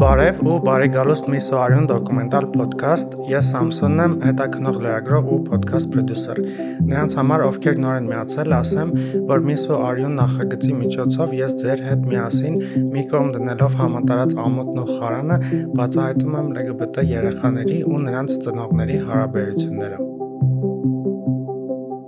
Բարև ու բարեկալուստ Միսոարյուն դոկումենտալ ոդքասթ։ Ես Սամսոնն եմ, հետաքնող լրագրող ու ոդքասթ պրոդյուսեր։ Նրանց համար, ովքեր նոր են միացել, ասեմ, որ Միսոարյուն նախագծի միջոցով ես ձեր հետ միասին մի կողմ դնելով համատարած ամոթն ու խարանը բացահայտում եմ LGBT երեխաների ու նրանց ծնողների հարաբերությունները։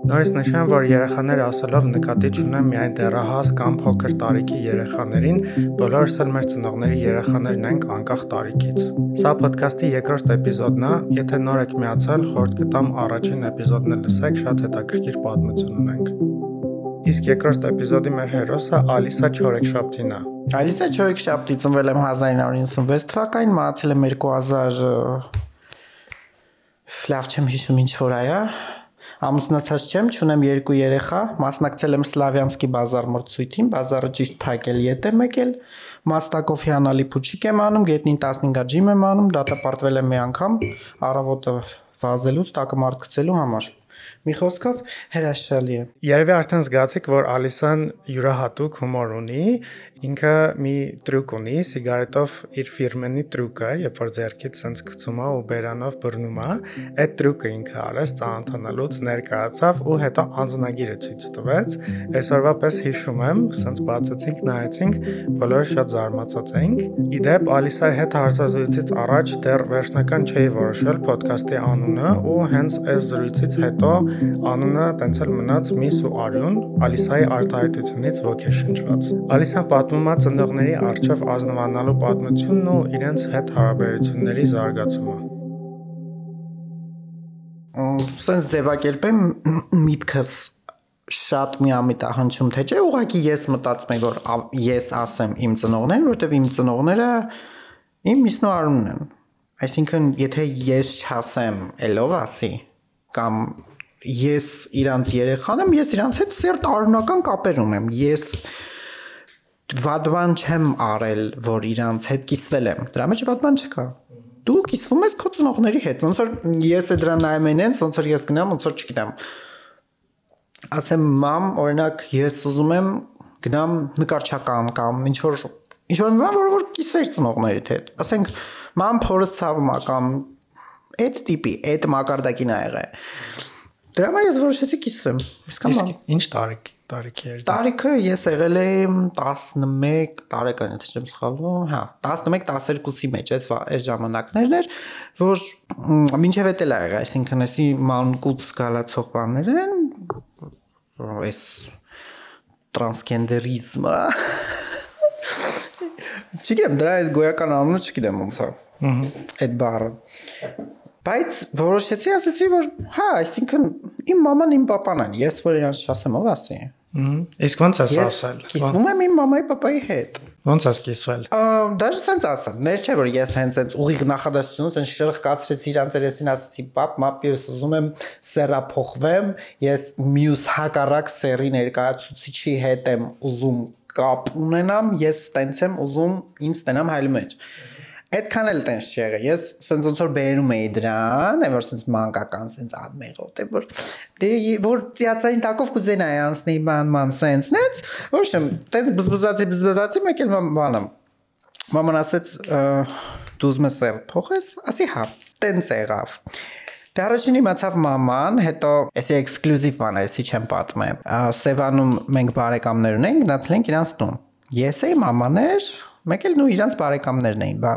Նորից նշեմ, որ երեխաներ ասելով նկատի չունեմ միայն դեռահաս կամ փոքր տարիքի երեխաներին, բոլորս էլ մեր ծնողների երեխաներն ենք անկախ տարիքից։ Սա ոդքասթի երկրորդ էպիզոդն է, եթե նոր եք միացել, խորհուրդ կտամ առաջին էպիզոդն լսեք, շատ հետաքրքիր պատմություն ունենք։ Իսկ երկրորդ էպիզոդի մեր հերոսը Ալիսա Չորեքշապտին է։ Ալիսա Չորեքշապտի ծնվել եմ 1996 թվականին, մահացել եմ 2000 լավ չեմ հիշում ինչ որ այա Ամուսնացած չեմ, ճունեմ երկու երեխա, մասնակցել եմ Սլավյանսկի բազար մրցույթին, բազարը ճիշտ փակել ետ եմ եկել, Մաստակով հիանալի փուչիկ եմ անում, գետնին 15-ա ջիմ եմ անում, դատապարտվել եմ մի անգամ, առավոտը վազելուց, տակը մարդկցելու համար։ Մի խոսքով հրաշալի է։ Երևի արդեն զգացիք, որ Ալիսան յուրահատուկ հումոր ունի, ինքը մի տրյուկ ունի, սիգարետով իր ֆիրմենի տրյուկը, երբ որ ձեռքից սենց գցում է ու բերանով բռնում է, այդ տրյուկը ինքը արեց ծանոթանալուց ներկայացավ ու հետո անձնագիրը ցույց տվեց։ Այսօրվա պես հիշում եմ, սենց բացեցինք, նայեցինք, բոլորը շատ զարմացած էինք։ Իդեպ Ալիսայի հետ հարցազրույցից առաջ դեռ վերջնական չէի որոշել ոդքասթի անունը ու հենց այս զրույցից հետո Անունը տենց էլ մնաց Միս ու Արյուն, Ալիսայի արտահայտությունից ոգեշնչված։ Ալիսան պատմում է ծնողների արչև ազնվանալու պատմությունն ու իրենց հետ հարաբերությունների զարգացումը։ Սենց ձևակերպեմ միտքս շատ միամիտ է հնչում թե չէ, ուղղակի ես մտածում եմ որ ես ասեմ իմ ծնողներին, որովհետև իմ ծնողները իմ Միսնո Արունն են։ Այսինքն, եթե ես չասեմ, ելով ասի կամ ես իրանց երեխան եմ, ես իրանց հետ սերտ արունական կապեր ունեմ։ Ես վադվան չեմ արել, որ իրանց հետ կիսվել եմ։ Դրա մեջ վադվան չկա։ Դու կիսվում ես քո ծնողների հետ, ոնց որ ես է դրան նայում են, ոնց որ ես գնամ, ոնց որ չգիտեմ։ Ասեմ, մամ, օրինակ, ես ուզում եմ գնամ նկարչական կամ ինչ որ ինչ որ բան, որ որ կիսվեր ծնողներիդ հետ։ Ասենք, մամ փորձ ցավում է կամ այդ տիպի, այդ մակարդակին ա եղել Դրա համար ես որոշեցի կիսվեմ։ Իսկ ինչ տարիք տարիքի էր։ Տարիքը ես եղել եմ 11 տարեկան, եթե չեմ սխալվում, հա, 11-12-ի մեջ այս այս ժամանակներն էր, որ մինչև էդ էլ ա եղել, այսինքն էսի մանկուց գալացող բաներ են, այս տրանսգենդերիզմը։ Չգիտեմ, դրա այդ գոյական անունը չգիտեմ ոնց է։ Ահա։ Այդ բառը բայց որոշեցի ասեցի որ հա այսինքն իմ մաման իմ papan են ես որ իրանց չասեմ ով ասի իսկ ո՞նց ես ասել կիսվում եմ իմ մամայի papai հետ ո՞նց ես կիսվել դաժե sense ասեմ ներ չէ որ ես հենց հենց ուղիղ նախադասությունը sense շրխկացրեցի իրանց երեսին ասեցի պապ մապ ես ուզում եմ սերա փոխվեմ ես մյուս հակառակ սերի ներկայացուցիչի հետ եմ ուզում կապ ունենամ ես տենց եմ ուզում ինձ տենամ հայլի մեջ Այդքան էլ տենց չի եղել։ Ես սենց ոնց որ բերում էի դրան, այն որ սենց մանկական սենց ադմեղոտ է որ դե որ ծիածային տակով կուզենայի անցնի ման ման սենսնից, ոչ եմ, տենց բզբզացի բզբզացի մեկ էլ բանամ։ Մաման ասեց դու ուզում ես սեր փոխես, ասի հա, տենց եղավ։ Դե առաջին իմացավ մաման, հետո էսի էքսկլյուզիվ բան է, էսի չեմ պատմեմ։ Սևանում մենք բարեկամներ ունենք, գնացել ենք իրանց տուն։ Ես էի մամաներ, մեկ էլ նու իրանց բարեկամներն էին, բա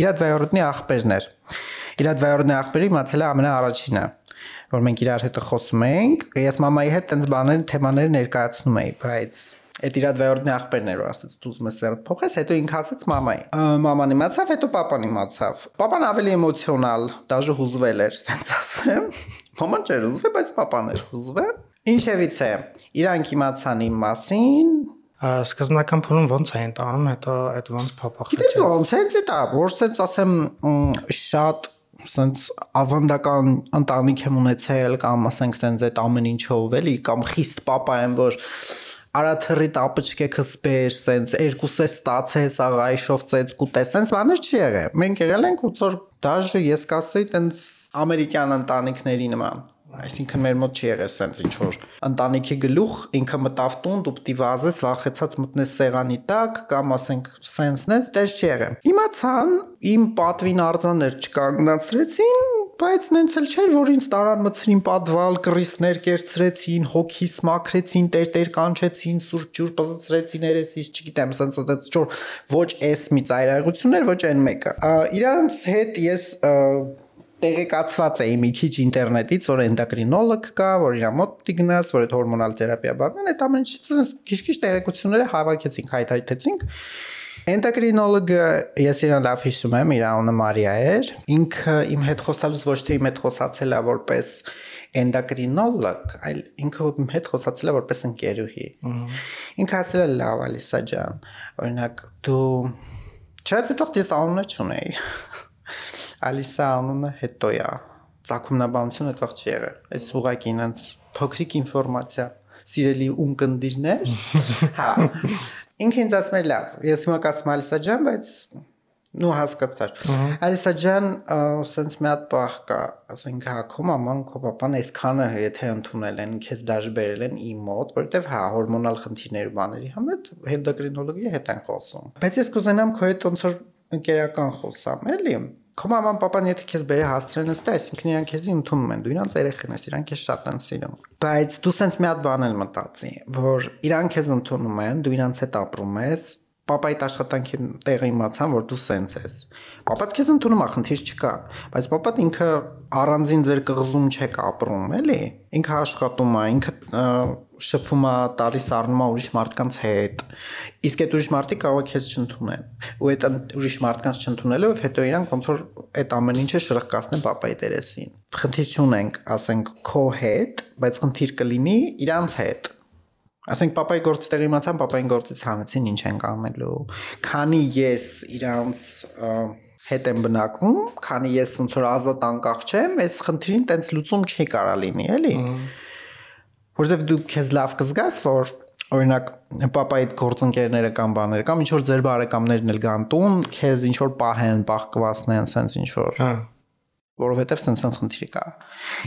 իրադ վայորդնի աղբերներ։ Իրադ վայորդնի աղբերի մացել է ամենաառաջինը որ մենք իրար հետ խոսում ենք, ես մամայի հետ տենց բաներ, թեմաներ ներկայացնում էի, բայց այդ իրադ վայորդնի աղբերներ որ ասաց դու ուզում ես սերտ փոխես, հետո ինքը ասաց մամայի։ Մաման իմացավ, հետո papan իմացավ։ Papan ավելի էմոցիոնալ, դաժե հուզվել էր, տենց ասեմ։ Մաման չէր հուզվել, բայց papan էր հուզվել։ Ինչևից է, իրանք իմացան իմ մասին, սկզբնական փուլում ոնց էին տանում, հետո այդ ոնց փոփոխվեց։ Գիտես ոնց է դա, որ սենց ասեմ շատ սենց ավանդական ընտանիք եմ ունեցել կամ ասենք տենց այդ ամեն ինչով էլի կամ խիստ papa եմ որ արա թրի տապճկեքը սպեր, սենց երկուսը ստացես, աղայշով ծեց կուտես, սենց բաներ չի եղել։ Մենք եղել ենք ոնց որ դաժե ես կասեի տենց ամերիկյան ընտանիքների նման Այսինքն մեր մոտ չի եղել սենց ինչ որ ընտանիքի գլուխ ինքը մտավ տուն, դու պիտի վազես, վախեցած մտնես սեղանի տակ կամ ասենք սենսնես, դες չի եղել։ Իմացան, իմ պատվին արձաներ չկանգնացրեցին, բայց նենց էլ չէր որ ինձ տարան մցրին պատվալ կռիսներ կերծրեցին հոգիս մաքրեցին տեր-տեր կանչեցին սուրճ ջուր բզծրեցին երեսից չգիտեմ սենց այդպես ճոր ոչ էս մի ծայրահեղություններ ոչ այն մեկը իրանց հետ ես տեղեկացված էի մի քիչ ինտերնետից, որ էնդոկրինոլոգ կա, որ իր մոտ պիտի գնաս, որ այդ հորմոնալ թերապիա բանն, այդ ամեն ինչից քիչ-քիչ տեղեկությունները հավաքեցինք, հայթայթեցինք։ Էնդոկրինոլոգը ես իրան լավ հիշում եմ, իր անունը Մարիա էր։ Ինքը իմ հետ խոսալուց ոչ թե իմ հետ խոսացել է որպես էնդոկրինոլոգ, այլ ինքը իմ հետ խոսացել է որպես ընկերուհի։ Ինքը ասել է լավ, Ալիսա ջան, օրինակ դու Չէ, դեռ ես անունը չունեի։ Ալիսա անունը հետո է։ Ցակումնաբանությունը այդvað չի եղել։ Այս ուղակի ինձ փոքրիկ ինֆորմացիա սիրելի ունկնդիրներ։ Հա։ Ինքը ինձ ասում է լավ, ես հիմա կասեմ Ալիսա ջան, բայց նու հասկացար։ Ալիսա ջան, սենց մի հատ բախ կա, ասենք հա քո մաման, քո papan այսքանը եթե ընդունել են, քեզ դաժ բերել են իմ մոտ, որովհետև հա հորմոնալ խնդիրներ բաների համար էնդոկրինոլոգի հետ են խոսում։ Բայց ես կուզենամ քո հետ ոնց որ ընկերական խոսամ, էլի քո մաման papan եթե քեզ բերե հասցրեն ըստե, այսինքն իրանք քեզի ընդունում են, դու իրանք երեխեն ես, իրանք քեզ շատ են սիրում։ Բայց դու սենց մի հատ բան էլ մտածի, որ իրանք քեզ ընդունում են, դու իրանք հետ ապրում ես, papaիդ աշխատանքի տեղը իմացան, որ դու սենց ես։ Papaդ քեզ ընդունում է, խնդիր չկա, բայց papaդ ինքը առանձին ձեր կղզում չեք ապրում, էլի։ Ինքը աշխատում է, ինքը շփվում է, տալիս առնում է ուրիշ մարդկանց հետ։ Իսկ այդ ուրիշ մարդիկ կարող է քեզ չընդունեն։ Ու այդ ուրիշ մարդկանց չընդունելով հետո իրանք ոնց որ այդ ամեն ինչը շրխկացնեն papai դերեսին։ Խնդիր չունենք, ասենք քո հետ, բայց խնդիր կլինի իրանց հետ Ասենք papai գործի տեղ իմացան, papai-ին գործից հանեցին, ինչ են կանելու։ Քանի ես իրանց հետ եմ բնակվում, քանի ես ոնց որ ազատ անկախ չեմ, այս խնդրին տենց լուծում չի կարա լինի, էլի։ Որտեվ դու քեզ լավ կզգաս, որ օրինակ papai-ի գործընկերները կամ բաները կամ ինչ որ ձեր բարեկամներն էլ գան տուն, քեզ ինչ որ պահեն, բախկվացնեն, սենց ինչ որ։ Հա որովհետև սենց խնդիր կա։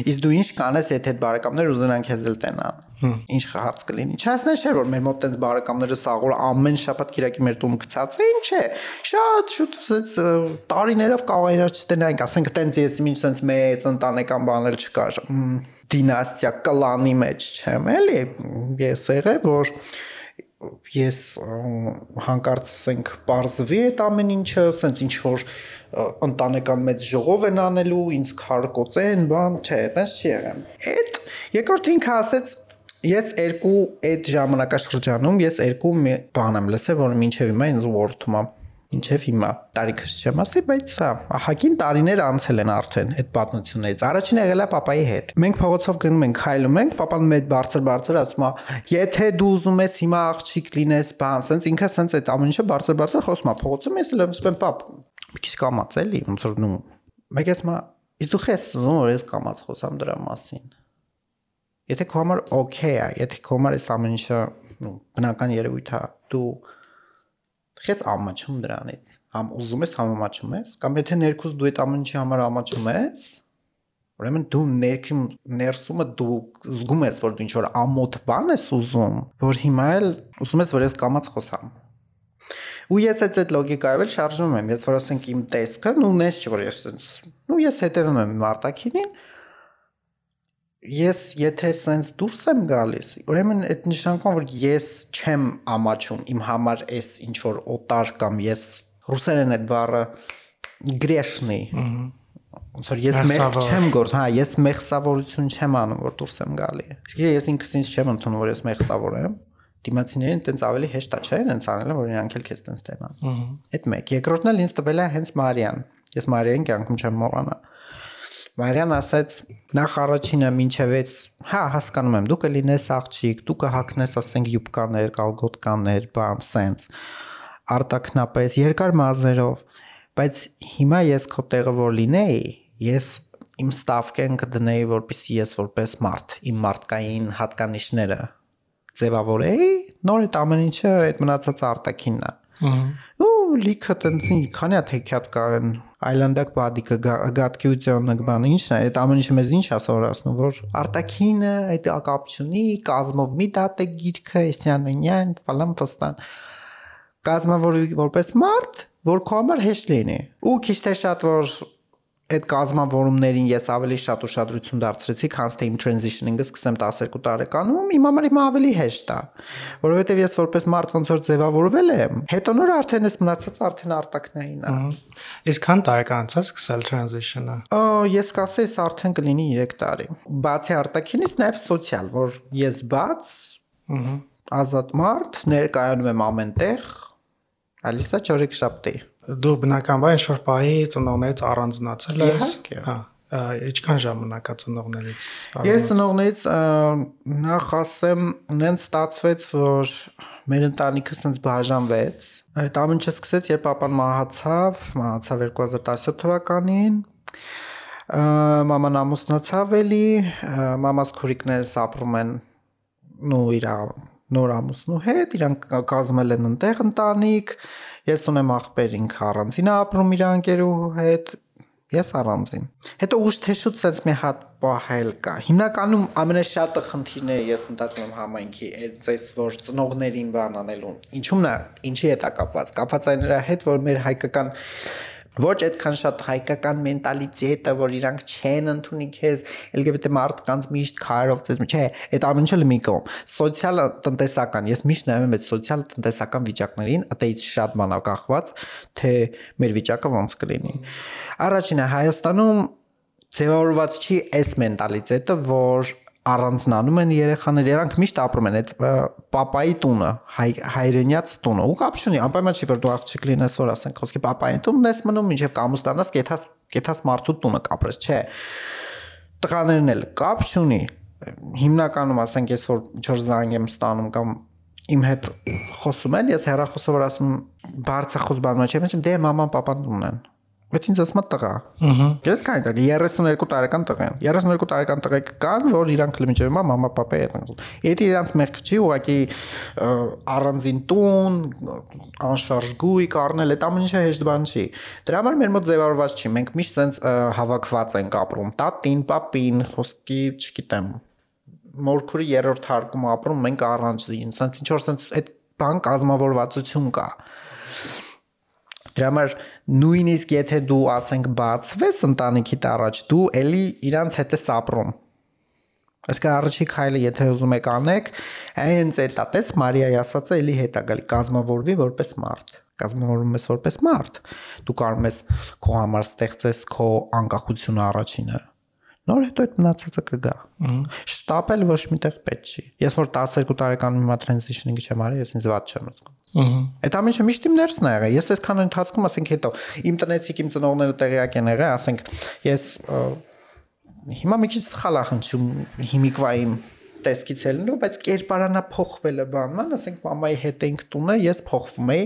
Իսկ դու ինչ կանես, եթե այդ բարեկամները ուզենան քեզ էլ տենան։ Ինչ հարց կլինի։ Չասնես չէ որ մեր մոտ տենց բարեկամները սաղոր ամեն շաբաթ Կիրակի մեր տուն գցած է, ինչ է։ Շատ շուտ սենց տարիներով կարող իրար չտենայինք, ասենք տենց ես ինչ սենց մեծ ընտանեկան բաներ չկար դինաստիա կլանի մեջ չեմ, էլի։ Ես եղե որ ես հանկարծ ասենք parzvi այդ ամեն ինչը, ասենց ինչ որ ընտանեկան մեծ ժողով են անելու, ինձ քարկոծեն, բան, չէ, այդպես չի եղել։ Այդ երկրորդ ինքը ասեց Ես երկու այդ ժամանակաշրջանում ես երկու բան եմ լսել, որ մինչև հիմա ինձ որդում է ինչև հիմա տարիքս չեմ ասի, բայց հա, ահագին տարիներ անցել են արդեն այդ պատմություններից։ Առաջինը եղել է papai հետ։ Մենք փողոցով գնում ենք, քայլում ենք, papan մեծ բարձր-բարձր ասում է, եթե դու ուզում ես հիմա աղջիկ լինես, բան, սենց ինքը սենց այդ ամեն ինչը բարձր-բարձր խոսում է փողոցում, ես էլ ասում եմ, պապ, մի քիչ կամած էլի, ոնց որ նու։ Մեկ ես մա իսկ դու խես ուզում որ ես կամած խոսամ դրա մասին։ Եթե քո համար օքեյ է, եթե քո համար այս ամեն ինչը բնական երևույթ է, դու խես ամաչում դրանից։ Համ ուզում ես, համ ամաչում ես, կամ եթե ներքուս դու այդ ամեն ինչի համար ամաչում ես, ուրեմն դու ներքին ներսումը դու զգում ես, որ դու ինչ որ ամոթ բան ես ուզում, որ հիմա էլ ուզում ես, որ ես կամած խոսամ Ու ես այդ այդ լոգիկայով էլ շարժվում եմ, ես որ ասենք իմ տեսքը, նու նես չի որ ես նու ես հետևում եմ Մարտակինին, ես եթե սենց դուրս եմ գալիս, ուրեմն այդ նշանակում որ ես չեմ ամաչում իմ համար էս ինչ որ օտար կամ ես ռուսերեն այդ բառը գրեշնի։ Ոնց որ ես մեղ չեմ գործ, հա, ես մեղսավորություն չեմ անում, որ դուրս եմ գալի։ Իսկ ես ինքս ինձ չեմ ընդունում, որ ես մեղսավոր եմ դիմացիներին տենց ավելի հեշտ է, չէ՞, հենց անելը, որ իրանք էլ քեզ տենց տենան։ Այդ մեկ։ Երկրորդն էլ ինձ տվել է հենց Մարիան։ Ես Մարիային կյանքում չեմ մոռանա։ Մարիան ասաց նախ առաջինը մինչև այդ հա հասկանում եմ դու կլինես աղջիկ դու կհակնես ասենք յուբկաներ կալգոտկաներ բան սենց արտակնապես երկար մազերով բայց հիմա ես քո տեղը որ լինեի ես իմ ստավկեն կդնեի որպեսի ես որպես մարդ իմ մարդկային հատկանիշները ձևավորեի, նոր այդ ամեն ինչը այդ մնացած արտակինն է։ Ու լիքը տենց քանի հատ հեքիաթ կան այլանդակ բադիկը գատկիությունը բանը ի՞նչն է այդ ամեն ինչը մեզ ինչ ասորացնում որ արտակինը այդ կապ չունի կազմով մի դատ է գիրքը իսյանանյան ֆալամ ֆստան կազմավորի որպես մարդ որ քո համար հեշտ լինի ու քիչ թե շատ որ այդ կազմավորումներին ես ավելի շատ ուշադրություն դարձրեցի, քան թե իմ transitioning-ը սկսեմ 12 տարեկանում, իմ համար իմ ավելի հեշտ է, որովհետև ես որպես մարդ ոնց որ ձևավորվել եմ, հետո նոր արդեն ես մնացած արդեն արտակնային է։ Իսկ քան տարեկան անցա սկսել transition-ը։ ես կասեի, ես արդեն կլինի 3 տարի։ Բացի արտակինից նաև սոցիալ, որ ես բաց, ազատ մարդ, ներկայանում եմ ամենտեղ, Ալիսա ճորեքշապտի Դու բնականաբար ինչ որ պահի ծնողներից առանձնացել ես։ Հա ինչքան ժամանակ է ծնողներից Ես ծնողներից նախ ասեմ, նենց ստացվեց, որ մեր ընտանիքը sense բաժանվեց։ Այդ ամենը սկսեց, երբ papan մահացավ, մահացավ 2017 թվականին։ Մաման ամուսնացավ էլի, մամաս քուրիկներս ապրում են նո իր նոր ամուսնու հետ, իրանք կազմել են ընտեղ ընտանիք, ես ունեմ աղբեր ինքը առանձին ապրում իր անկերու հետ, ես առանձին։ Հետո ուշ թեշուց sense մի հատ պահել կա։ Հիմնականում ամենաշատը խնդիրները ես մտածում եմ համայնքի այդպես որ ծնողներին բան անելուն։ Ինչու՞մն է, ինչի հետ է կապված։ Կապված այն նրա հետ, որ մեր հայկական ոչ այդքան շատ հայկական մենտալիտետը, որ իրանք չեն ընդունի քեզ LGBT մարդկանց միշտ քարով ծեզ, չէ, այդ ամենը լի մի կողմ։ Սոցիալ տնտեսական, ես միշտ նայում եմ այդ սոցիալ տնտեսական վիճակներին, ըտեից շատ բան կախված, թե մեր վիճակը ոնց կլինի։ Առաջինը Հայաստանում ձևավորված չի այս մենտալիտետը, որ առանձնանում են երեխաները, իրանք միշտ ապրում են այդ papai տունը, հայ, հայրենյաց տունը։ Ու կապ չունի, անպայման չի որ դու աղջիկ լինես, որ ասենք խոսքի papai տունն ես մնում, մինչև կամուստանաս, կեթաս կեթաս մարդու տունը կապրես, չէ։ Տղաներն էլ կապ չունի։ Հիմնականում ասենք ես որ ինչ որ զանգ եմ ստանում կամ իմ հետ խոսում են, ես հեռախոսով ասում բարձրախոս բանա չեմ, դե մաման papan տունն են Բայց ինձ ասում է տղա։ Ահա։ Ես կան դա 32 տարեկան տղա են։ 32 տարեկան տղեկ կան, որ իրանք լմիջում է մամա պապա հետ են։ Եթե իրանք մեղք չի, ուղղակի առանձին տուն, անշարժ գույք առնել, այդ ամեն ինչը հեշտ բան չի։ Դրա համար մեր մոտ ձևավորված չի։ Մենք միշտ sense հավաքված ենք ապրում։ Տատին, պապին, խոսքի, չգիտեմ, մորքուրի երրորդ հարկում ապրում, մենք առանձին, sense ինչ որ sense այդ բան կազմավորվածություն կա։ Դրա համար նույնիսկ եթե դու ասենք բացվես ընտանիքիդ առաջ, դու էլի իրանց հետ ես ապրում։ Այսինքն առաջի քայլը եթե ուզում եք անեք, հենց այդ է, տես Մարիայի ասածը էլի հետ է գալի, կազմավորվի որպես մարդ կազմավորվում ես որպես մարդ դու կարող ես քո համար ստեղծես քո անկախությունը առաջինը նոր հետո այդ մնացածը կգա շտապել ոչ միտեղ պետք չի ես որ 12 տարեկանում հիմա transitioning չեմ արել ես ինձ ված չեմ Ահա։ Այդ ամենը միշտ իմ ներսն է եղել։ Ես այսքան ընթացքում, ասենք հետո իմ տնեցիկ, իմ ծնողները տեղյակ են եղել, ասենք ես հիմա մի քիչ սխալ ախնչում հիմիկվա իմ տեսքից ելնելու, բայց կերպարանա փոխվել է բանման, ասենք մամայի հետ էինք տունը, ես փոխվում էի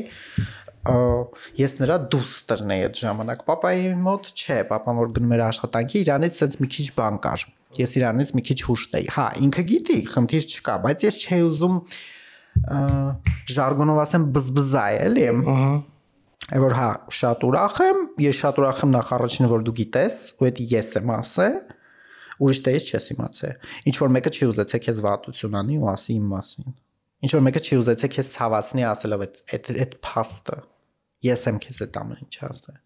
ես նրա դուստրն էի այդ ժամանակ։ Պապայի մոտ չէ, պապան որ գնում էր աշխատանքի, իրանից sense մի քիչ բան կար։ Ես իրանից մի քիչ հուշտ էի։ Հա, ինքը գիտի, խնդիր չկա, բայց ես չէի ուզում ժարգոնով ասեմ բզբզա էլի։ Ահա Այ որ հա շատ ուրախ եմ, ես շատ ուրախ եմ նախ առաջինը որ դու գիտես, ու դա ես եմ ասել, ուրիշ տես չես իմացել։ Ինչ որ մեկը չի ուզեցել քեզ վատություն անի ու ասի իմ մասին։ Ինչ որ մեկը չի ուզեցել քեզ ցավացնի ասելով այդ այդ այդ փաստը։ Ես եմ քեզ այդ ամեն ինչ ասել։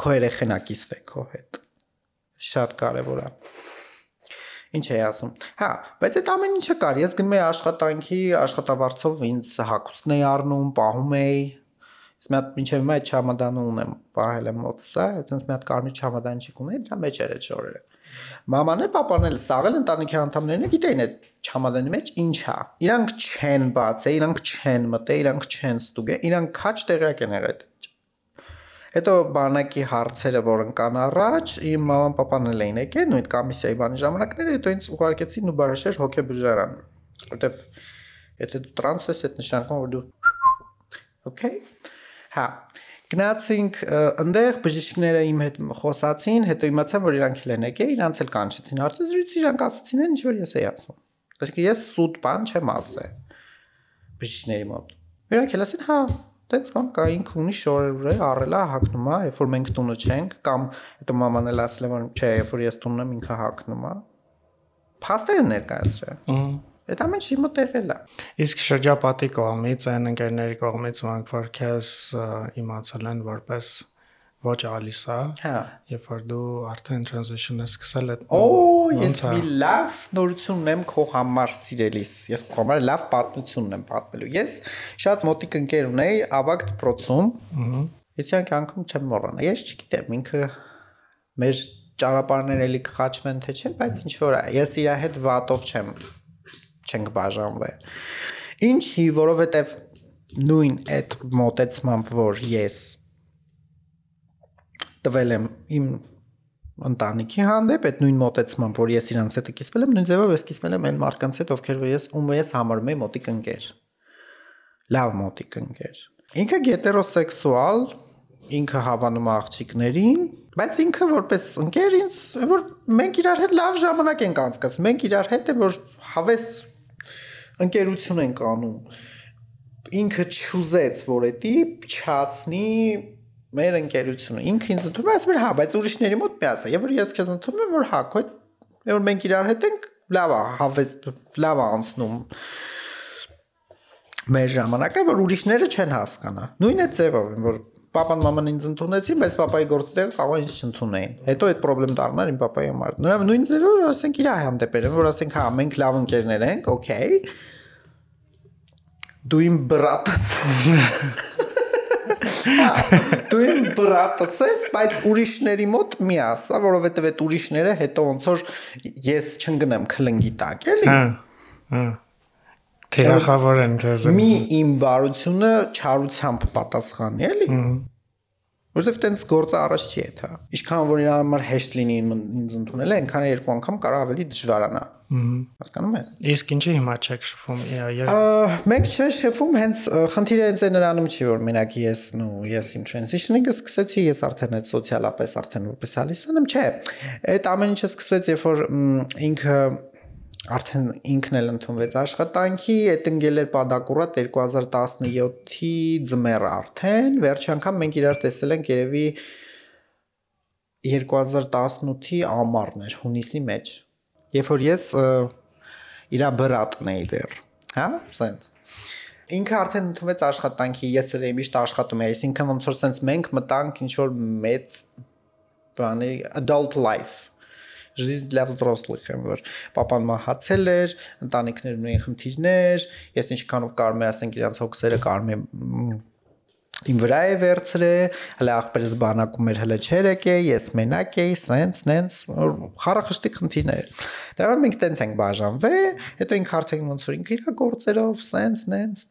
Քո երեխեն ակիսվե քո հետ։ Շատ կարևոր է։ Ինչ էի ասում։ Հա, բայց այդ ամեն ինչը կար։ Ես գնում էի աշխատանքի, աշխատավարձով ինձ հակուսն էի առնում, պահում էի։ Ես մի հատ մինչև հիմա այդ չամադանը ունեմ, պահել եմ մոտս, այտենց մի հատ կարմիր չամադանчик ունեի, դրա մեջ էր այդ շորերը։ Մաման էլ papan էլ սաղել ընտանիքի անդամներն է գիտեին այդ չամադանի մեջ ինչ է։ Իրանք չեն բացե, իրանք չեն մտե, իրանք չեն ստուգե, իրանք քաչ տեղյակ են եղել Հետո բանակի հարցերը, որ ընկան առաջ, իմ մաման papan էլ էին եկել նույն կոմիսիայի բանի ժամանակները, հետո ինձ ուղարկեցին ու բարաշեր հոգեբուժարան, որտեվ եթե դու տրանս ես, այդ նշանակում որ դու Okay։ Հա, Գնացինք այնտեղ բժիշկները իմ հետ խոսացին, հետո իմացա որ իրանք էլ են եկել, իրանց էլ կանչեցին հարցազրույց, իրանք ասացին ինչ որ ես էի ասում։ Այսինքն ես սուտ բան չեմ ասել բժիշկների մոտ։ Իրանք էլ ասին, հա, Տենց բան կա ինքը ունի շորեր է, առելա հակնում է, երբ որ մենք տունը չենք, կամ հետո մաման էլ ասել է որ չէ, երբ որ ես տունն եմ ինքը հակնում է։ Փաստերը ներկայացրել։ Ահա Այդ ամեն ինչի մոտ եղել է։ Իսկ շրջապատի կողմից, այն ընկերների կողմից, որոնք որ քեզ իմացել են որպես ոչ ալիսա, Հա։ երբ որ դու արդեն transition-ը սկսել ես։ Օ, ես է։ մի լավ նորություն ունեմ քո համար սիրելիս։ Ես քո համար լավ պատմություն եմ պատմելու։ Ես շատ մոտիկ ընկեր ունեի ավագ դպրոցում։ Ահա։ Ես անգամ չեմ մոռանա։ Ես չգիտեմ, ինքը մեր ճանապարհներ էլի կխաչվեն թե չէ, բայց ինչ որ է։ Ես իր հետ վատով չեմ չենք բաժանվել։ Ինչի, որովհետև նույն այդ մոտեցմամբ, որ ես տվել եմ իմ ընտանիքի հանդեպ այդ նույն մոտեցմամբ, որ ես իրանց հետ կիսվել եմ, նույն ձևով ես կիսվել եմ այն մարդկանց հետ, ովքեր ես ում ես համարում եմ մոտիկ ընկեր։ Լավ մոտիկ ընկեր։ Ինքը գետերոսեքսուալ, ինքը հավանում է աղջիկներին, բայց ինքը որպես ընկեր ինձ որ մենք իրար հետ լավ ժամանակ ենք անցկացնում, մենք իրար հետ է որ հավես ընկերություն ենք անում ինքը չուզեց որ էդի փչացնի մեր ընկերությունը ինքը ինձ ընդունում է ասում էր հա բայց ուրիշների մոտ մի ասա եւ որ ես քեզ ընդունում եմ որ հա քո որ մենք իրար հետ ենք լավ է հավես լավ է անցնում մեր ժամանակը որ ուրիշները չեն հասկանա նույն է ձևով որ Պապան մաման ինձ ընդունեցին, բայց papai գործները կարող ինձ չընդունեին։ Հետո այդ խնդրեմ դառնար իմ papai համար։ Նրա նույն ձևով ասենք իր հանդեպ եմ, որ ասենք հա մենք լավ ընկերներ ենք, օքեյ, դու իմ բրատս դու իմ բրատս ես, բայց ուրիշների մոտ մի ասա, որովհետև այդ ուրիշները հետո ոնց որ ես չընկնեմ քլնգի տակ, էլի։ Հա։ Հա։ Թիրախավոր են քեզ։ Մի իմ բարությունը չարությամբ պատասխանի, էլի։ Որովհետև տենց գործը առաջ չի այդ, հա։ Ինչքան որ իր համար հեշտ լինի ինձ ընդունել, այնքան երկու անգամ կարող ավելի դժվարանա։ Հասկանում եք։ Իսկ ինչի հիմա չեք շփվում։ Մենք չէ շեֆում հենց խնդիրը հենց այն նրանում չի որ մենակ ես նու ես իմ transitioning-ը սկսեցի ես արդեն այդ սոցիալապես արդեն որպես ալիսան եմ չէ այդ ամեն ինչը սկսեց երբ որ ինքը արդեն ինքն էլ ընդունվեց աշխատանքի, այդ ընկել էր Պադակուրատ 2017-ի ձմեռ արդեն, վերջի անգամ մենք իրար տեսել ենք երևի 2018-ի ամառն էր, հունիսի մեջ։ Երբ որ ես իր բրատն էի դեռ, հա, սենց ինքը արդեն ընդունվեց աշխատանքի, ես էլ միշտ աշխատում եմ, այսինքն ոնց որ սենց մենք մտանք ինչ որ մեծ բանի adult life жизнь для взрослых եմ որ papan մահացել էր, ընտանիքներն ունեին խնդիրներ, ես ինչքանով կարում եմ ասենք իրանց հոգսերը կարում եմ իմ վրա է վերցրել, հələ աղբերս բանակում էր հələ չեր եկե, ես մենակ էի, սենց, նենց, խարախշտի խնդիրներ։ Դրա համար մենք տենց ենք բաժանվել, հետո ինքը արդեն ոնց որ ինքը իր գործերով, սենց, նենց,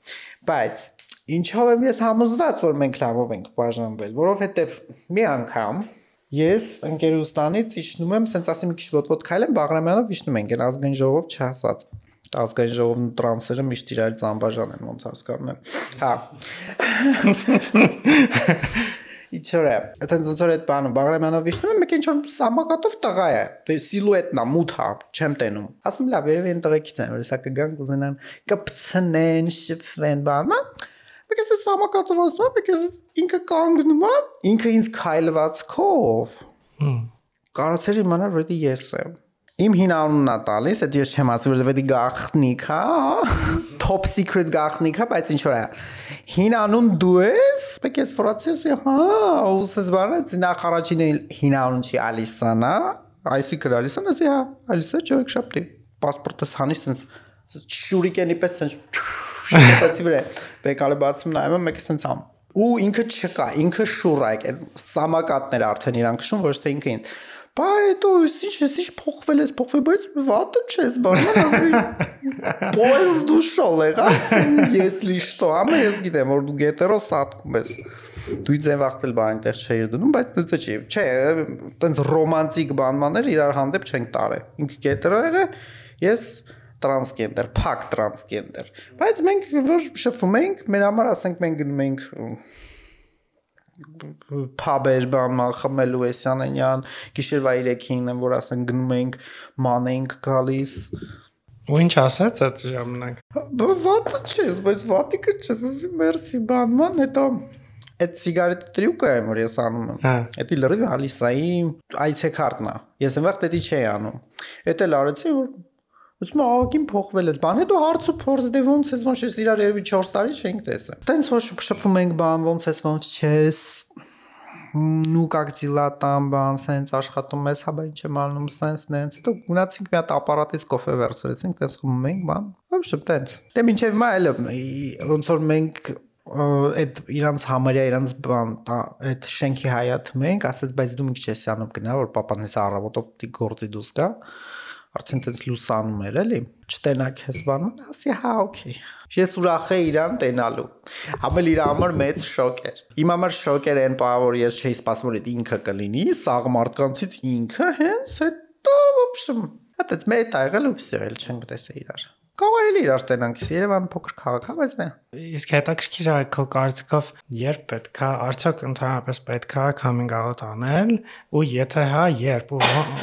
բայց ինչով եմ ես համոզված, որ մենք լավով ենք բաժանվել, որովհետև մի անգամ Ես ընկերուստանից իջնում եմ, սենց ասեմ մի քիչ ոտ-ոտ քայլեմ, Բաղրամյանով իջնում ենք, այն ազգային ժողով չհասած։ Ազգային ժողովն ու տրանսերը միշտ իրար ծամբաժան են, ոնց հասկանում եմ։ Հա։ Իչորը, այտենց ոնց որ այդ բանը Բաղրամյանով իջնում եմ, մեկ ինչ որ սամակատով տղա է։ Դե սիլուետն է, մութ է, չեմ տենում։ Ասում լավ, երևի այն տղեկից են, որ հեսա կգան կուզենան կպցնեն, շփվեն, բանը։ Սամակատով ասում եմ, էս ինքը կանգնում է, ինքը ինձ քայլվածքով կարծեր իմանալ, որ դա ես եմ։ Իմ հին անունն է տալիս, այդ ես չեմ ասի, որ դա գախնիկ, հա, top secret գախնիկ, հա, բայց ինչ որ է։ Հին անուն դու ես, մեկ էս ֆրացիոս, հա, ուսես բանը, նախ առաջին հին անուն չի Ալիսան, հա, այսինքն Ալիսան, ասի, հա, Ալիսա չորեքշաբթի։ Պասպորտս հանիս sense շուրիկենի պես sense շփոթացի վրա։ Վեկալը բացում նայում եմ, մեկը sense ամ ու ինքը չկա, ինքը շուռ է, այդ սամակատները արդեն իրան քշում, ոչ թե ինքը ինձ։ Բա հետո ինչ ես ինչ փոխվել ես, փոխվել, բայց վատը չես, բանան ասի։ Պոյս դուշոլ եղա, если что, ամը ես գիտեմ, որ դու գետերո սատկում ես։ Դու ինձ այն վախտել բան այնտեղ չէի դնում, բայց դա չի։ Չէ, տենց ռոմանտիկ բանմաներ իրար հանդեպ չենք տարել։ Ինքը գետերո եղե, ես տրանսգենդեր, փակ տրանսգենդեր։ Բայց մենք որ շփվում ենք, մեր համար ասենք մենք գնում ենք փաբեր բանման խմելու էսյանենյան, գիշերվա 3-ին եմ որ ասենք գնում ենք մանենք գալիս։ Ու ինչ ասաց այդ ժամանակ։ Վատը չես, բայց վատիկը չես, ասի մերսի բանման, հետո այդ սիգարետ տրյուկը եմ որ ես անում եմ։ Հա։ Էդի լրիվ հալիսայի այցեքարտն է։ Ես այնվաղ դետի չի անում։ Էդ էլ արեցի որ Ուսում աղագին փոխվել է։ Բան հետո հարց ու փորձ դե ոնց ես ոնց ես իրար երևի 4 տարի չենք տեսել։ Տենց որ շփվում ենք բան ոնց ես ոնց չես ну как дела там բան սենց աշխատում ես հա բայց չեմ անում սենց նենց հետո գնացինք մի հատ ապարատից կոֆե վերցրեցինք տենց խմում ենք բան ոբշե տենց դե մինչև մա էլ ոնց որ մենք այդ իրանց համարյա իրանց բան այդ շենքի հայաթում ենք ասած բայց դու մի քիչ ես անում գնա որ papan հեսա առավոտով դի գործի դուս գա արդեն տենց լուսանում էր էլի չտենակ ես բանում ասի հա օքեյ ես ուրախ էի իրան տենալու ամել իր համար մեծ շոկ էր իմ համար շոկ էր այն բանը որ ես չէի սպասում որ ինքը կլինի սաղ մարդկանցից ինքը հենց հետո ոբշմ հատած մեծ ա եղել ու վսել չենք տեսել իրար Կարող է իրար տենանք։ Երևան փոքր քաղաք է, բայց դե։ Իսկ հետաքրքիր է քո կարծիքով երբ պետքա, արդյոք ընդհանրապես պետքա coming out անել ու եթե հա, երբ ու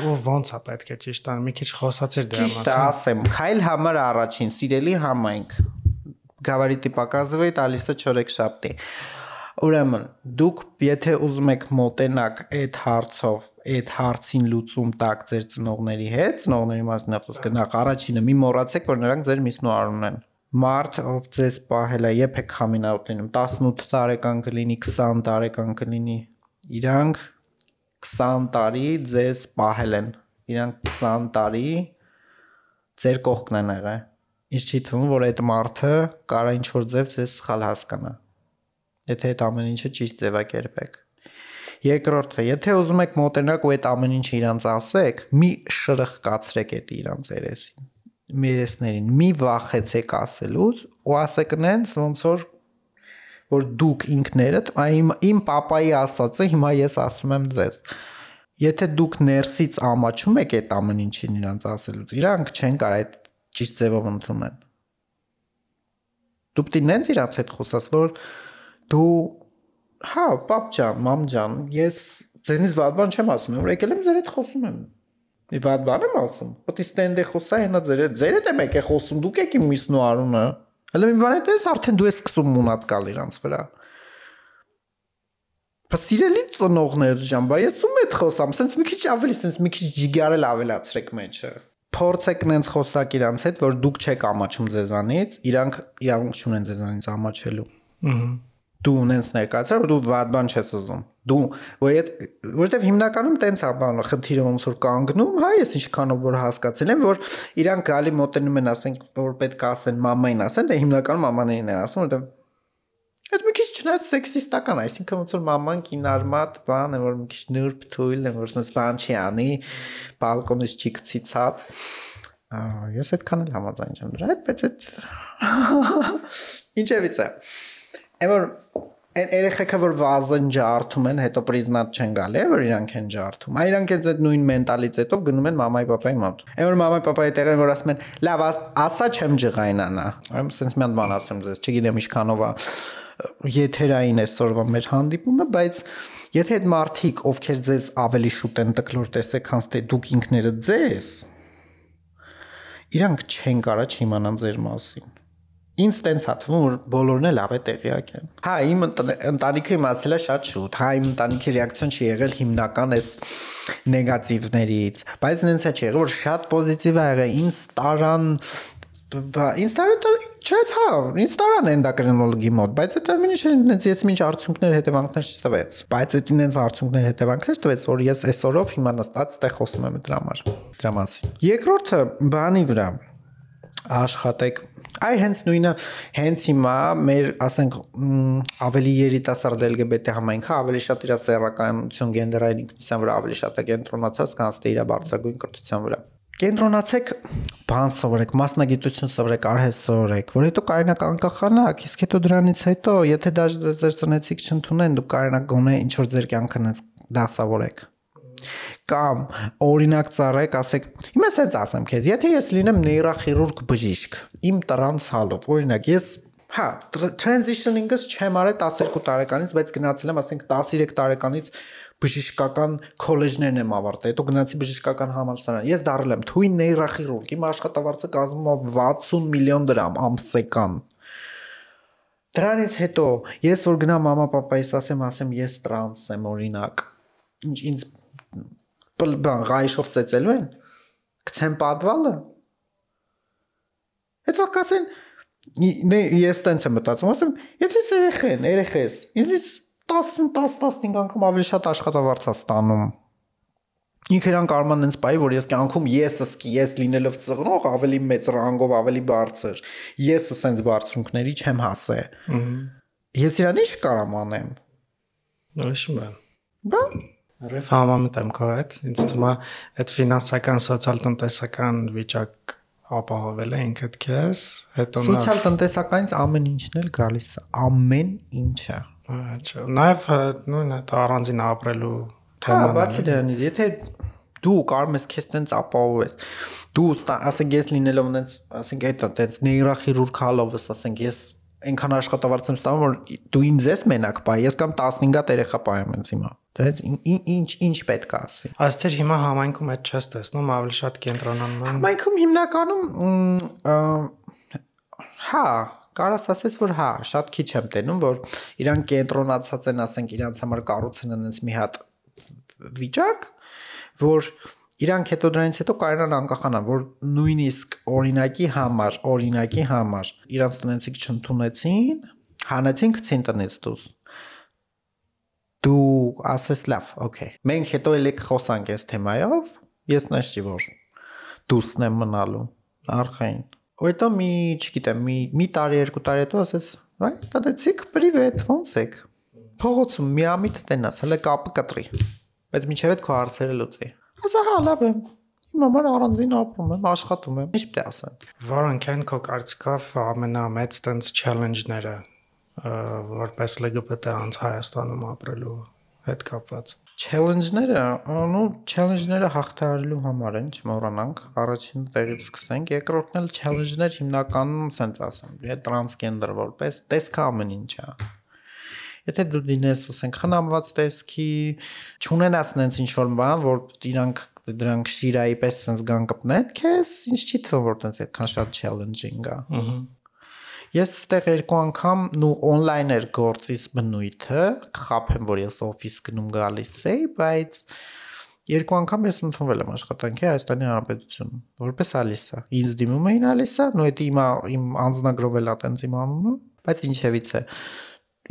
ու ոնց է պետք է ճիշտ ան, մի քիչ խոսացիր դրա մասին։ Ճիշտ ասեմ, քայլ համար առաջին, սիրելի համայնք։ Գավառիտի պակազվեի տալիսը 4 շաբթի։ Ուրեմն, դուք եթե ուզում եք մոտենակ այդ հարցով, այդ հարցին լուծում տակ ձեր ծնողների հետ, ծնողների մասին խոսքը, նախ առաջինը մի մոռացեք, որ նրանք ձեր միսնու արուն են մարդ ով ձեզ պահել է երբ եք coming out լինում 18 տարեկան կլինի 20 տարեկան կլինի իրանք 20 տարի ձեզ պահել են իրանք 20 տարի ձեր կողքն են եղել ինչ չի թվում որ այդ մարդը կարա ինչ որ ձև ձեզ սխալ հասկանա եթե այդ ամեն ինչը ճիշտ ձևակերպեք։ Երկրորդը, եթե ուզում եք մոտենաք ու այդ ամեն ինչը իրանց ասեք, մի շրխկացրեք այդ իրանց երեսին մերեսներին մի վախեցեք ասելուց ու ասեք նենց ոնց որ որ դուք ինքներդ այմ իմ papai ասածը հիմա ես ասում եմ ձեզ եթե դուք ներսից ամաչում եք այդ ամեն ինչին իրանց ասելուց իրանք չեն կարող այդ ճիշտ ձևով ընդունեն դու պետք է նենց իրանց հետ խոսաս որ դու հա, պապ ջան, մամ ջան, ես ձեզնից վատ բան չեմ ասում, որ եկել եմ ձեր հետ խոսում եմ։ Մի վատ բան եմ ասում։ Պետք է ստենդե խոսա, հենա ձեր հետ, ձեր հետ եմ եկել խոսում, դուք եք իմ միսնու արունը։ Հələ մի բան է դες արդեն դու ես սկսում մունատ գալ իրանց վրա։ Պասիրելի ծնողներ ջան, բա ես ում հետ խոսամ, սենց մի քիչ ավելի, սենց մի քիչ ջիգարել ավելացրեք մեջը փորձեք նենց խոսակ իրանց հետ, որ դուք չեք ամաչում ձեզանից, իրանք իրանք չունեն ձեզանից ամաչելու։ Ահա դու ունես ներկայացար որ դու վատ բան չես ուզում դու որ որովհետև հիմնականում տենց է բանը խնդիրը ոնց որ կանգնում հա ես ինչքանով որ հասկացել եմ որ իրանք գալի մոտենում են ասենք որ պետք է ասեն մամային ասեն դե հիմնականում մամաներին են ասում որովհետև Այդ մի քիչ չնայած սեքսիստական, այսինքն ոնց որ մաման կինարմատ բան է, որ մի քիչ նուրբ թույլ է, որ sense բան չի անի, բալկոնից չի գցիցած։ Ես այդքան էլ համաձայն չեմ դրա հետ, բայց այդ ինչևից է։ Այն որ այն երեխեքը որ վազեն ջարդում են, հետո պրիզնատ չեն գալի, որ իրանք են ջարդում։ Այ իրանք այդ նույն մենտալիտետով գնում են մամայի papai մոտ։ Այն որ մամայի papai տեղը որ ասում են, լավ, ասա չեմ ջղայնանա։ Ուրեմն sense մի հատ բան ասեմ ձեզ, չգիտեմ ինչքանով է եթերային այսօրվա մեր հանդիպումը, բայց եթե այդ մարդիկ, ովքեր ձեզ ավելի շուտ են տկլոր տեսեք, քան թե դուք ինքներդ ձեզ, իրանք չեն կարա չիմանան ձեր մասին Ինձ տենց հատվում որ բոլորն էլ ավե տեղյակ են։ Հա, իմ ընտանիքը իմացել է շատ շուտ։ Հա, իմ ընտանիքի ռեակցիան չի եղել հիմնական էս նեգատիվներից, բայց նենց է չի եղել որ շատ պոզիտիվ ա եղել։ Ինձ տարան ինձ տարան չես հա, ինձ տարան էնդոկրինոլոգի մոտ, բայց այդ ամենը ինձ ես ինչ արդյունքներ հետևանքներ չտվեց։ Բայց այդ ինձ արդյունքներ հետևանքներ տվեց, որ ես այսօրով հիմա նստած ստեղ խոսում եմ դրա համար։ Դրա մասին։ Երկրորդը բանի վրա աշխատեք Այ հենց նույնը հենց հիմա մեր, ասենք, ավելի երիտասարդ LGBT համայնքը ավելի շատ իր սեռականություն գենդերային ինքնության վրա ավելի շատ է կենտրոնացած, քան թե իր բարձրագույն կրթության վրա։ Կենտրոնացեք բան սովորեք, մասնագիտություն սովորեք, արհեստ սովորեք, որ հետո կարողանաք անկախանաք, իսկ հետո դրանից հետո, եթե դա ձեր ծնեցիք չընդունեն, դուք կարողանաք գոնե ինչ որ ձեր կյանքը դասավորեք կամ օրինակ ծառայեք, ասեք, հիմա ասած ասեմ քեզ, եթե ես լինեմ նեյրոխիրուրգ բժիշկ, իմ տրանս հալով, օրինակ ես հա, transitioning-ս չեմ արել 12 տարեկանից, բայց գնացել եմ, ասենք 13 տարեկանից բժշկական քոլեջներն եմ ավարտել, հետո գնացի բժշկական համալսարան։ Ես դարել եմ թույն նեյրոխիրուրգ, իմ աշխատավարձը կազմում է 60 միլիոն դրամ ամսական։ Դրանից հետո ես որ գնամ մամա պապայիս ասեմ, ասեմ ես տրանս եմ օրինակ։ Ինչ ինձ բան ղայշով ծեծելու են գցեն պատվալը այդ վակասեն ես տենց եմ մտածում ասեմ եթե երեխեն երեխես ինձ 10 10-15 անգամ ավելի շատ աշխատավարձ է ստանում ինքերան կարման այնպես բայ որ ես կյանքում եսս ես լինելով ծղնող ավելի մեծ ռանգով ավելի բարձր ես ասենց բարձրունքների չեմ հասե ես իրան ի՞նչ կարամ անեմ նշում եմ բա Ռեֆ համամիտ եմ քո հետ ինձ թվում է այդ ֆինանսական սոցիալ-տնտեսական վիճակ ապահովել է ինքդ քեզ հետո սոցիալ-տնտեսականից ամեն ինչն էլ գալիս է ամեն ինչը Այո, նաև նույն այդ առանձին ապրելու Հա, բացի դրանից, եթե դու կարող ես քեզ տենց ապահովես դու ասենք ես լինելով տենց ասենք այդ տենց նեյրոխիրուրգալովս ասենք ես այնքան աշխատավարձ եմ ստանում որ դու ինձ ես մենակ բայ ես կամ 15-ատ երեխա պայեմ ինձ հիմա դրանից ինչ ինչ պետք է ասի աստեր հիմա համայնքում այդ չես տեսնում ավելի շատ կենտրոնանում են համայնքում հիմնականում հա կարաս ասես որ հա շատ քիչ եմ տենում որ իրան կենտրոնացած են ասենք իրանց համար կառուցեն այնպես մի հատ վիճակ որ իրանք հետո դրանից հետո կարողան անկախանան, որ նույնիսկ օրինակի համար, օրինակի համար իրանք տնեցիկ չընդունեցին, հանեցին գցին տնից դուրս։ Դու ասես լավ, օքեյ։ Մենք հետո ելի խոսանք այս թեմայով, ես նշի որ դուսն եմ մնալու արխային։ Հետո մի, չգիտեմ, մի մի տարի, երկու տարի հետո ասես, այ տատեցիկ, պրիվետ, ո՞նց եք։ Փողոցում մի ամիտ տենաս, հələ կապը կտրի։ Բայց միջև այդ քո հարցերը լուծի։ Ասա հա լավ եմ։ Իմ համար առանձին ապրում եմ, աշխատում եմ, ինչ պետք է ասեմ։ Որոնք են քո կարծիքով ամենամեծ տենց challenge-ները որպես LGBT անց Հայաստանում ապրելու հետ կապված։ Challenge-ները, նո, challenge-ները հաղթահարելու համար են, չմոռանանք։ Առաջին տեղից սկսենք, երկրորդն էլ challenge-ներ հիմնականում, ասենց ասեմ, տրանսգենդեր որպես տեսքը ամեն ինչ է Եթե դու դինես, ասենք, խնամված տեսքի, չունենաս նենց ինչ որ բան, որ իրանք դրանք շիրայի պես sense գան կպնեն, քեզ ինչ չի թվում որ տենց այդքան շատ challenging է։ Ահա Ես ստեղ երկու անգամ նու on-line էր գործիս բնույթը, խափեմ որ ես օֆիս գնում գալիս էի, բայց երկու անգամ ես ընդունվել եմ աշխատանքի Հայաստանի Հանրապետությունում, որպես Ալիսա։ Ինձ դիմում էին Ալիսա, նո դա իմ իմ անձնագրովել է տենց իմ անունը, բայց ինչևից է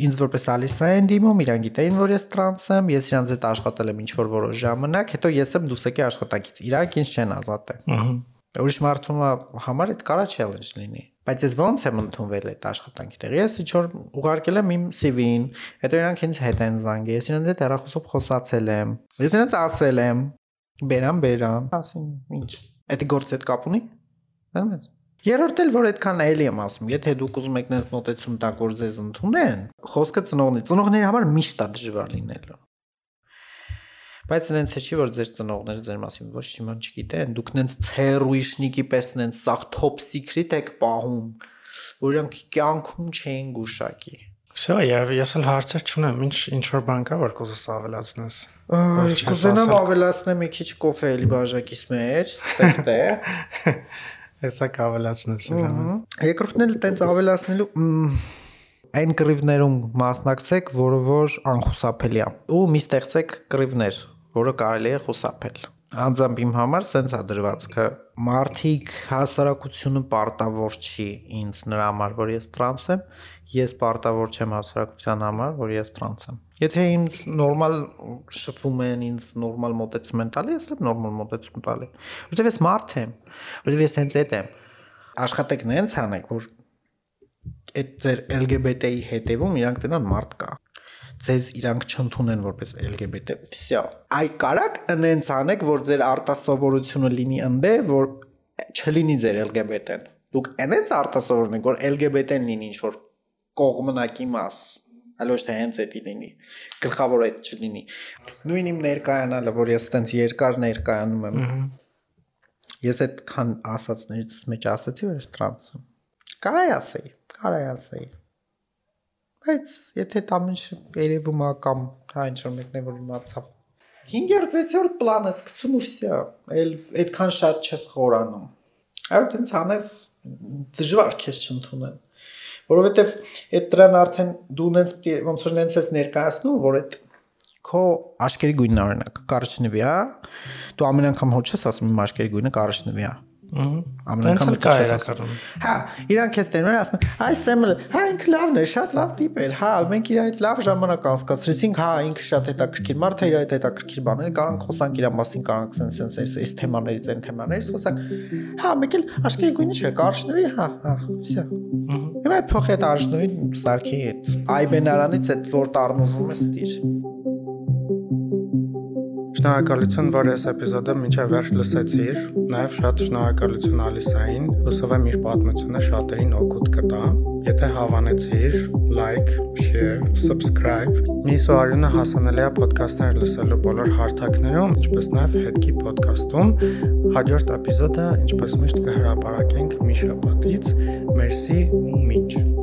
ինձ որպես Ալիսա են դիմում, իրան գիտեին, որ ես տրանս եմ, ես իրանց հետ աշխատել եմ ինչ որ որոշ ժամանակ, հետո ես եմ դուսեկի աշխատակից։ Իրանք ինձ չեն ազատել։ Ահա։ Ուրիշ մարդու համար այդ կարա challenge լինի։ Բայց ես ո՞նց եմ ընդունվել այդ աշխատանքի տեղ։ Ես ինչ որ ուղարկել եմ իմ CV-ին, հետո իրանք ինձ հետ են զանգել, ես իրանց հետ հեռախոսով խոսացել եմ։ Ես իրանց ասել եմ, բերան, բերան, ասին, ինչ։ Այդ գործը հետ կապ ունի։ Հա՞։ Երրորդն էլ որ այդքան էլի եմ ասում, եթե դուք ուզում եք նենց մտածում տակ որ ձեզ ընդունեն, խոսքը ծնողնի, ծնողների համար միշտ է դժվար լինելը։ Բայց նենց է չի որ ձեր ծնողները ձեր մասին ոչ մի բան չգիտեն, դուք նենց ցերուիշնիկի պես նենց սախ top secret եք պահում, որ իրանք կյանքում չեն գուշակի։ Սա եւ ես էլ հարցեր չունեմ, ինչ ինչ որ բան կա որ կուզես ավելացնես։ Կուզենամ ավելացնեմ մի քիչ կոֆե էլի բաժակից մեջ, ստեղ։ Հեսա կավելացնես իրանը։ Երկրորդն էլ տենց ավելացնելու այն կռիվներում մասնակցեք, որը որ անխուսափելի է։ Ու մի ստեղծեք կռիվներ, որը կարելի է խուսափել։ Անձամբ իմ համար սենց է դրվածքը. Մարդիկ հասարակությունը պարտավոր չի ինձ նրա համար, որ ես տրանս եմ, ես պարտավոր չեմ հասարակության համար, որ ես տրանս եմ։ Եթե ինձ նորմալ շփվում են, ինձ նորմալ մոտեցում են տալի, ես էլ նորմալ մոտեցում տալի։ Որտեվ ես մարդ եմ, որտեվ ես հենց այդ եմ։ Աշխատեք նենց անեք, որ այդ ձեր LGBT-ի հետևում իրանք տնան մարդ կա ձեզ իրանք չընդունեն որպես LGBT։ Всё։ Այ կարակ նենց անեք, որ ձեր արտասովորությունը լինի ընդե, որ չլինի ձեր LGBT-ն։ Դուք այնց արտասովորնեք, որ LGBT-ն լինի ինչ որ կողմնակի մաս այլ ոչ թե հենց էդի լինի գլխավոր այդ չլինի նույն իմ ներկայանալը որ ես այտենց երկար ներկայանում եմ ես այդքան ասածներից մեջ ասացի որ ես տրանս եմ կարայ ասեի կարայ ասեի բայց եթե դա ամենը երևում է կամ հա ինչ որ մեկն է որ իմացավ 5-րդ 6-րդ պլանը սկսում ու վсё։ Էլ այդքան շատ չես խորանում։ Այո, տենց անես դժվար քեզ չընդունեն որովհետև այդ դրան արդեն դու ունես ոնց որ նենց ես ներկայացնում որ այդ քո աշկերի գույնն օրինակ կարճնվի, հա։ Դու ամեն անգամ հո չես ասում իմ աշկերի գույնը կարճնվի, հա Ամեն անգամ կա իրականում։ Հա, իրանք էս տերն ասում են, «Այ Սեմը, հա ինքը լավն է, շատ լավ տիպ էր։ Հա, մենք իր այդ լավ ժամանակ անցկացրեցինք, հա, ինքը շատ հետաքրքիր մարդ է, իր այդ հետաքրքիր բաները, կարանք խոսանք իր մասին, կարանք սենց սենց էս էս թեմաներից, այն թեմաներից խոսանք։ Հա, մեկ էլ աշկերի գույնը չէ, կարճնվի, հա, հա, վсё։ Հիմա փոխի այդ արժնույն սարքի այդ այբենարանից այդ որ տառնուվում է ստիր։ Շնորհակալություն, որ այս էպիզոդը մինչև վերջ լսեցիր։ Նաև շատ շնորհակալություն Ալիսային։ Հուսով եմ իր պատմությունը շատերին օգուտ կտա։ Եթե հավանեցիր, like, share, subscribe։ Միսո Արյունը հասանելի է ոդքասթներ լսելու բոլոր հարթակներում, ինչպես նաև հետքի ոդքասթում։ Հաջորդ էպիզոդը, ինչպես միշտ կհրապարակենք մի շաբաթից։ Մերսի ու մինչ